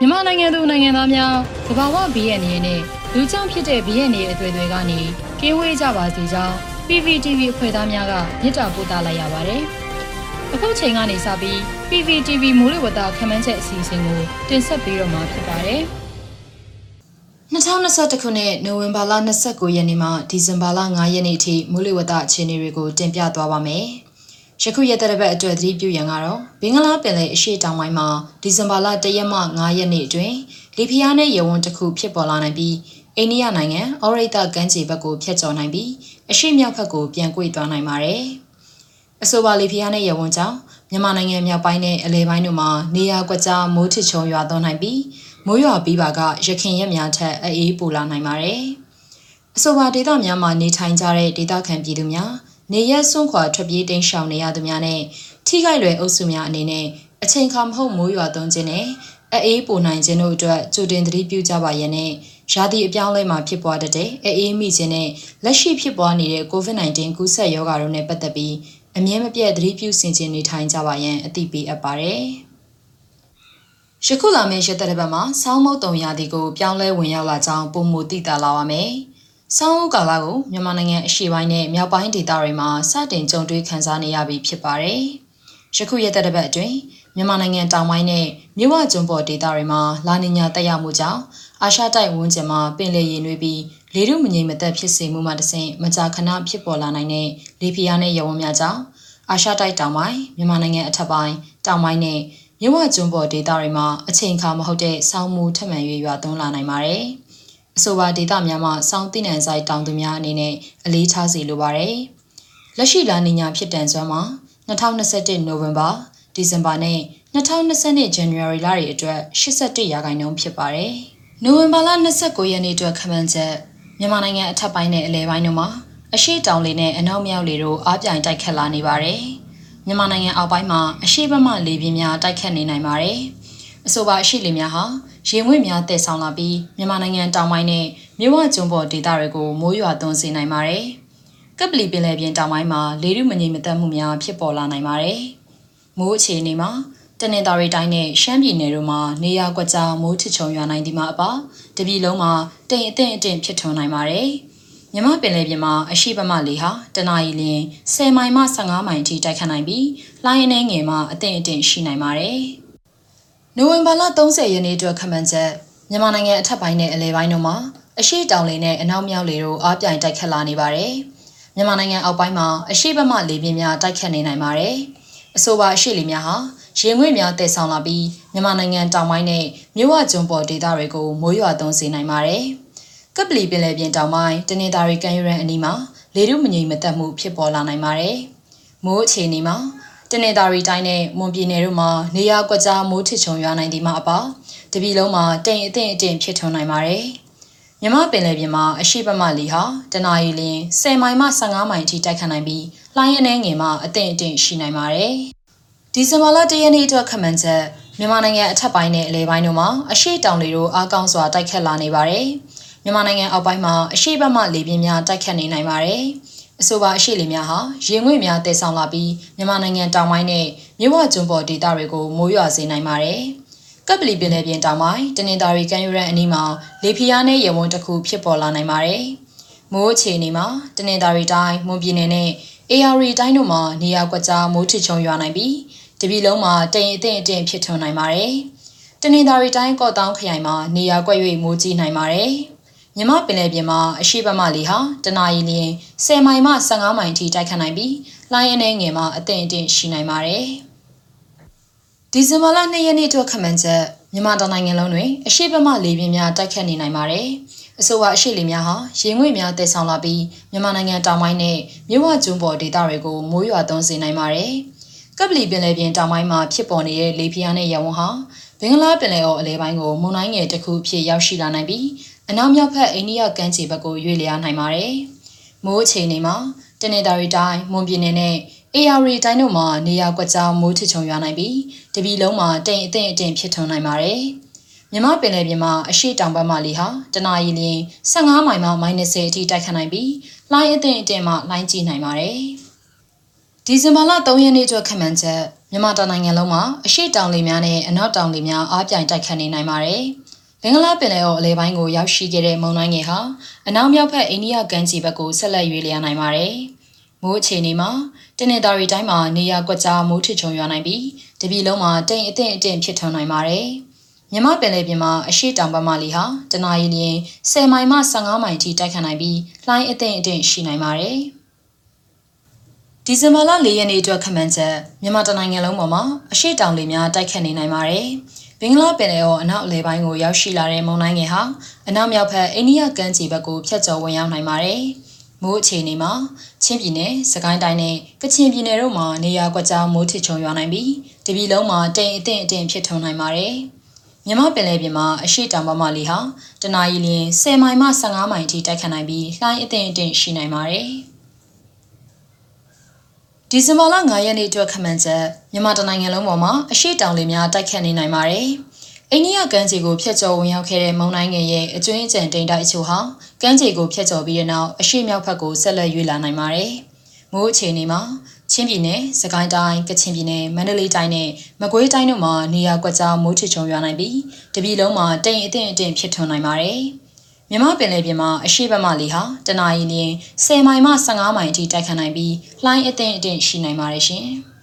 မြန်မာနိုင်ငံသူနိုင်ငံသားများသဘာဝဘီရဲ့အနေနဲ့လူကြောင့်ဖြစ်တဲ့ဘီရဲ့အနေအသွေးတွေကနေကင်းဝေးကြပါစေကြောင်း PPTV အဖွဲ့သားများကမြစ်တာပို့သလိုက်ရပါတယ်။အခုချိန်ကနေစပြီး PPTV မိုးလေဝသခန့်မှန်းချက်အစီအစဉ်ကိုတင်ဆက်ပေးတော့မှာဖြစ်ပါတယ်။2021ခုနှစ်နိုဝင်ဘာလ29ရက်နေ့မှဒီဇင်ဘာလ9ရက်နေ့ထိမိုးလေဝသအခြေအနေတွေကိုတင်ပြသွားပါမယ်။ ယခုရက်တဲ့ဘက်အတွက်သတိပြုရန်ကတော့ဘင်္ဂလားပင်လယ်အရှေ့တောင်ပိုင်းမှာဒီဇင်ဘာလ1ရက်မှ9ရက်နေ့အတွင်းလီဖီးယားနဲ့ရေဝန်းတစ်ခုဖြစ်ပေါ်လာနိုင်ပြီးအိန္ဒိယနိုင်ငံအော်ရိတာကမ်းခြေဘက်ကိုဖျက်ကျော်နိုင်ပြီးအရှေ့မြောက်ဘက်ကိုပြန်ကွေ့သွားနိုင်ပါတယ်။အဆိုပါလီဖီးယားနဲ့ရေဝန်းကြောင့်မြန်မာနိုင်ငံမြောက်ပိုင်းနဲ့အလဲပိုင်းတို့မှာနေရာကွက်ကြားမိုးထစ်ချုံရွာသွန်းနိုင်ပြီးမိုးရွာပြီးပါကရခင်ရက်များထက်အေးပူလာနိုင်ပါတယ်။အဆိုပါဒေသများမှာနေထိုင်ကြတဲ့ဒေသခံပြည်သူများ နေရက်စွန့်ခွာထွက်ပြေးတိမ်းရှောင်နေရသူများနဲ့ထိခိုက်လွယ်အုပ်စုများအနေနဲ့အချိန်ခါမဟုတ်မိုးရွာသွန်းခြင်းနဲ့အေးပိုနိုင်ခြင်းတို့အတွက်ကြိုတင်သတိပြုကြပါရန်နဲ့ရာသီအပြောင်းလဲမှာဖြစ်ပွားတတ်တဲ့အေးမိခြင်းနဲ့လက်ရှိဖြစ်ပွားနေတဲ့ COVID-19 ကူးစက်ရောဂါတို့နဲ့ပတ်သက်ပြီးအမြဲမပြတ်သတိပြုဆင်ခြင်နေထိုင်ကြပါရန်အသိပေးအပ်ပါတယ်။ယခုလာမယ့်ရက်သက်တစ်ပတ်မှာဆောင်းမုတ်တုံရာသီကိုပြောင်းလဲဝင်ရောက်လာကြောင်းပုံမူသိတာလာပါမယ်။ ဆောင်းဦးကာလကိုမြန်မာနိုင်ငံအရှေ့ပိုင်းနဲ့မြောက်ပိုင်းဒေသတွေမှာစတင်ကြုံတွေ့ခံစားနေရပြီဖြစ်ပါတယ်။ယခုရက်သက်တစ်ပတ်အတွင်းမြန်မာနိုင်ငံတောင်ပိုင်းနဲ့မြဝကျွန်းပေါ်ဒေသတွေမှာလာနီညာတက်ရောက်မှုကြောင့်အာရှတိုက်ဝန်းကျင်မှာပင်လယ်ရေနွေးပြီးလေထုမငြိမ်မသက်ဖြစ်စေမှုမှတဆင့်မကြာခဏဖြစ်ပေါ်လာနိုင်တဲ့လေဖိအားနဲ့ရေဝန်းများကြောင့်အာရှတိုက်တောင်ပိုင်းမြန်မာနိုင်ငံအထက်ပိုင်းတောင်ပိုင်းနဲ့မြဝကျွန်းပေါ်ဒေသတွေမှာအချိန်အခါမဟုတ်တဲ့ဆောင်းမှုထပ်မံ၍ရွာသွန်းလာနိုင်ပါတယ်။ အဆိုပါဒေသများမှာစောင်းသိနံဆိုင်တောင်သူများအနေနဲ့အလေးထားစီလိုပါတယ်။လက်ရှိလာနေညာဖြစ်တန်စွမ်းမှာ2021နိုဝင်ဘာဒီဇင်ဘာနဲ့2022ဇန်နဝါရီလတွေအတွက်81ရာခိုင်နှုန်းဖြစ်ပါတယ်။နိုဝင်ဘာလ29ရက်နေ့အတွက်ခန့်မှန်းချက်မြန်မာနိုင်ငံအထက်ပိုင်းနဲ့အလယ်ပိုင်းတို့မှာအရှိတောင်လေနဲ့အနောက်မြောက်လေတို့အားပြိုင်တိုက်ခတ်လာနေပါတယ်။မြန်မာနိုင်ငံအောက်ပိုင်းမှာအရှိဘက်မှလေပြင်းများတိုက်ခတ်နေနိုင်ပါတယ်။ အဆိုပါအရှိလေများဟာရေငွေ့များတည်ဆောင်လာပြီးမြန်မာနိုင်ငံတောင်ပိုင်းနဲ့မြဝကျွန်းပေါ်ဒေသတွေကိုမိုးရွာသွန်းစေနိုင်ပါတယ်။ကပလီပင်လယ်ပြင်တောင်ပိုင်းမှာလေထုမငြိမ်မသက်မှုများဖြစ်ပေါ်လာနိုင်ပါတယ်။မိုးအခြေအနေမှာတနင်္သာရီတိုင်းနဲ့ရှမ်းပြည်နယ်တို့မှာနေရာကွက်ကြားမိုးထချုံရွာနိုင်ဒီမှာအပါတပြည်လုံးမှာတိမ်အထင်အထင်ဖြစ်ထွန်းနိုင်ပါတယ်။မြမပင်လယ်ပြင်မှာအရှိပမလေဟာတနအီလရင်10မိုင်မှ15မိုင်ထိတိုက်ခတ်နိုင်ပြီးလှိုင်းအနေငယ်မှာအထင်အထင်ရှိနိုင်ပါတယ်။ နိုဝင်ဘာလ30ရက်နေ့အတွက်ခန့်မှန်းချက်မြန်မာနိုင်ငံအထက်ပိုင်းနဲ့အလယ်ပိုင်းတို့မှာအရှိတောင်လေနဲ့အနောက်မြောက်လေတို့အားပြိုင်တိုက်ခတ်လာနေပါတယ်။မြန်မာနိုင်ငံအောက်ပိုင်းမှာအရှိဘက်မှလေပြင်းများတိုက်ခတ်နေနိုင်ပါတယ်။အဆိုပါအရှိလေများဟာရေငွေ့များတည်ဆောင်လာပြီးမြန်မာနိုင်ငံတောင်ပိုင်းနဲ့မြဝကျွန်းပေါ်ဒေသတွေကိုမိုးရွာသွန်းစေနိုင်ပါတယ်။ကပလီပင်လယ်ပြင်တောင်ပိုင်းတနင်္သာရီကမ်းရိုးတန်းအနီးမှာလေထုမငြိမ်မသက်မှုဖြစ်ပေါ်လာနိုင်ပါတယ်။မိုးအခြေအနေမှာ တနင်္သာရီတိုင်းနဲ့မွန်ပြည်နယ်တို့မှာနေရာကွက်ကြားမိုးထစ်ချုံရွာနိုင်သည်မှာအပါတပြည်လုံးမှာတိမ်အထင်အထင်ဖြစ်ထွန်းနိုင်ပါတယ်။မြမပင်လယ်ပြင်မှာအရှိပမလီဟာတနအီလရင်10မိုင်မှ15မိုင်အထိတိုက်ခတ်နိုင်ပြီးလှိုင်းအနေငယ်မှာအထင်အထင်ရှိနိုင်ပါတယ်။ဒီဇင်ဘာလ၁ရက်နေ့အတွက်ခန့်မှန်းချက်မြန်မာနိုင်ငံအထက်ပိုင်းနဲ့အလယ်ပိုင်းတို့မှာအရှိတောင်တွေတို့အားကောင်းစွာတိုက်ခတ်လာနေပါတယ်။မြန်မာနိုင်ငံအောက်ပိုင်းမှာအရှိဘက်မှလေပြင်းများတိုက်ခတ်နေနိုင်ပါတယ်။ အဆိုပါအရှိလေများဟာရေငွေ့များတည်ဆောင်လာပြီးမြန်မာနိုင်ငံတောင်ပိုင်းနဲ့မြဝကျွန်းပေါ်ဒေသတွေကိုမိုးရွာစေနိုင်ပါတယ်။ကပ်ပလီပင်လယ်ပြင်တောင်ပိုင်းတနင်္သာရီကမ်းရိုးတန်းအနီးမှာလေဖိအားနဲ့ရေဝန်းတစ်ခုဖြစ်ပေါ်လာနိုင်ပါတယ်။မိုးအခြေအနေမှာတနင်္သာရီတိုင်းမွန်ပြည်နယ်နဲ့ AR တိုင်းတို့မှာနေရာကွက်ကြားမိုးထချုံရွာနိုင်ပြီးတပြည်လုံးမှာတိမ်အထင်အထင်ဖြစ်ထွန်းနိုင်ပါတယ်။တနင်္သာရီတိုင်းကော့တောင်းခရိုင်မှာနေရာကွက်၍မိုးကြီးနိုင်ပါတယ်။ မြမပင်လယ်ပြင်မှာအရှိဘက်မှလေဟာတနအီလရင်10မိုင်မှ15မိုင်ထိတိုက်ခတ်နိုင်ပြီးလှိုင်းအနေငယ်မှာအသင့်အင့်ရှိနိုင်ပါတယ်။ဒီဇင်ဘာလ2ရက်နေ့အတွက်ခန့်မှန်းချက်မြန်မာတိုင်းနိုင်ငံလုံးတွင်အရှိဘက်မှလေပြင်းများတိုက်ခတ်နေနိုင်ပါတယ်။အဆိုပါအရှိလေများဟာရေငွေ့များတည်ဆောင်လာပြီးမြန်မာနိုင်ငံတောင်ပိုင်းနဲ့မြဝကျွန်းပေါ်ဒေသတွေကိုမိုးရွာသွန်းစေနိုင်ပါတယ်။ကပလီပင်လယ်ပြင်တောင်ပိုင်းမှာဖြစ်ပေါ်နေတဲ့လေပြင်းနဲ့ရဝန်းဟာဘင်္ဂလားပင်လယ်အော်အလဲပိုင်းကိုမုန်တိုင်းငယ်တစ်ခုဖြစ်ရောက်ရှိလာနိုင်ပြီး အနောက်မြောက်ဘက်အိန္ဒိယကမ်းခြေဘက်ကိုရွေ့လျားနိုင်ပါတယ်။မိုးအခြေအနေမှာတနင်္သာရီတိုင်းမွန်ပြည်နယ်နဲ့ AR တိုင်းတို့မှာနေရာကွက်ကြားမိုးထချုံရွာနိုင်ပြီးတပြည်လုံးမှာတိမ်အထင်အထင်ဖြစ်ထွန်းနိုင်ပါတယ်။မြမပင်လယ်ပြင်မှာအရှိတောင်ဘက်မှလေဟာတနအီလရင်15မိုင်မှ -30 အထိတိုက်ခတ်နိုင်ပြီးလှိုင်းအထင်အထင်မှလှိုင်းကြီးနိုင်ပါတယ်။ဒီဇင်ဘာလ3ရက်နေ့ကျော်ခန့်မှန်းချက်မြန်မာတိုင်းနိုင်ငံလုံးမှာအရှိတောင်လေများနဲ့အနောက်တောင်လေများအားပြိုင်တိုက်ခတ်နေနိုင်ပါတယ်။ဘ င်္ဂလားပင်လယ်အော်အလဲပိုင်းကိုရောက်ရှိခဲ့တဲ့မုန်တိုင်းငယ်ဟာအနောက်မြောက်ဘက်အိန္ဒိယကမ်းခြေဘက်ကိုဆက်လက်ရွေ့လျားနိုင်ပါတယ်။မိုးအခြေအနေမှာတနင်္သာရီတိုင်းမှာနေရာကွက်ကြားမိုးထစ်ချုံရွာနိုင်ပြီးတပြည်လုံးမှာတိမ်အထင်အထင်ဖြစ်ထွန်းနိုင်ပါတယ်။မြမပင်လယ်ပြင်မှာအရှိတောင်ဘက်မှလေဟာတနအီလျင်10မိုင်မှ15မိုင်ထိတိုက်ခတ်နိုင်ပြီးလှိုင်းအထင်အထင်ရှိနိုင်ပါတယ်။ဒီဇင်ဘာလ၄ရက်နေ့အတွက်ခန့်မှန်းချက်မြန်မာတိုင်းနိုင်ငံလုံးပေါ်မှာအရှိတောင်လေများတိုက်ခတ်နေနိုင်ပါတယ်။ ဘင်္ဂလားပင်လယ်အော်အနောက်အလယ်ပိုင်းကိုရောက်ရှိလာတဲ့မုန်တိုင်းငယ်ဟာအနောက်မြောက်ဘက်အိန္ဒိယကမ်းခြေဘက်ကိုဖြတ်ကျော်ဝင်ရောက်နိုင်ပါတယ်။မိုးအခြေအနေမှာချင်းပြည်နယ်၊စကိုင်းတိုင်းနဲ့ကချင်ပြည်နယ်တို့မှာနေရာကွက်ကြားမိုးထစ်ချုံရွာနိုင်ပြီးတပြည်လုံးမှာတိမ်အထင်အထင်ဖြစ်ထွန်းနိုင်ပါတယ်။မြမပင်လယ်ပြင်မှာအရှိတောင်ဘက်မှလေဟာတနအီလရင်10မိုင်မှ15မိုင်အထိတိုက်ခတ်နိုင်ပြီးလှိုင်းအထင်အထင်ရှိနိုင်ပါတယ်။ ဒီဇင်ဘာလ9ရက်နေ့အတွက်ခန့်မှန်းချက်မြန်မာတိုင်းနိုင်ငံလုံးပေါ်မှာအရှိတောင်လေများတိုက်ခတ်နေနိုင်ပါတယ်။အိန္ဒိယကမ်းခြေကိုဖျက်ကျော်ဝင်ရောက်ခဲ့တဲ့မုန်တိုင်းငယ်ရဲ့အကျွင်းအကျန်တိမ်တိုက်အချို့ဟာကမ်းခြေကိုဖျက်ကျော်ပြီးတဲ့နောက်အရှိမြောက်ဘက်ကိုဆက်လက်ရွေ့လာနိုင်ပါတယ်။မိုးအခြေအနေမှာချင်းပြည်နယ်၊စကိုင်းတိုင်း၊ကချင်ပြည်နယ်၊မန္တလေးတိုင်းနဲ့မကွေးတိုင်းတို့မှာနေရာကွက်ကြားမိုးထစ်ချုံရွာနိုင်ပြီးတပြည်လုံးမှာတိမ်အထင်အထင်ဖြစ်ထွန်းနိုင်ပါတယ်။ မြမပင်လယ်ပြင်မှာအရှိဘက်မှလေဟာတနအီလျင်10မိုင်မှ15မိုင်အထိတိုက်ခတ်နိုင်ပြီးလှိုင်းအထင်အထင်ရှိနိုင်ပါတယ်ရှင်။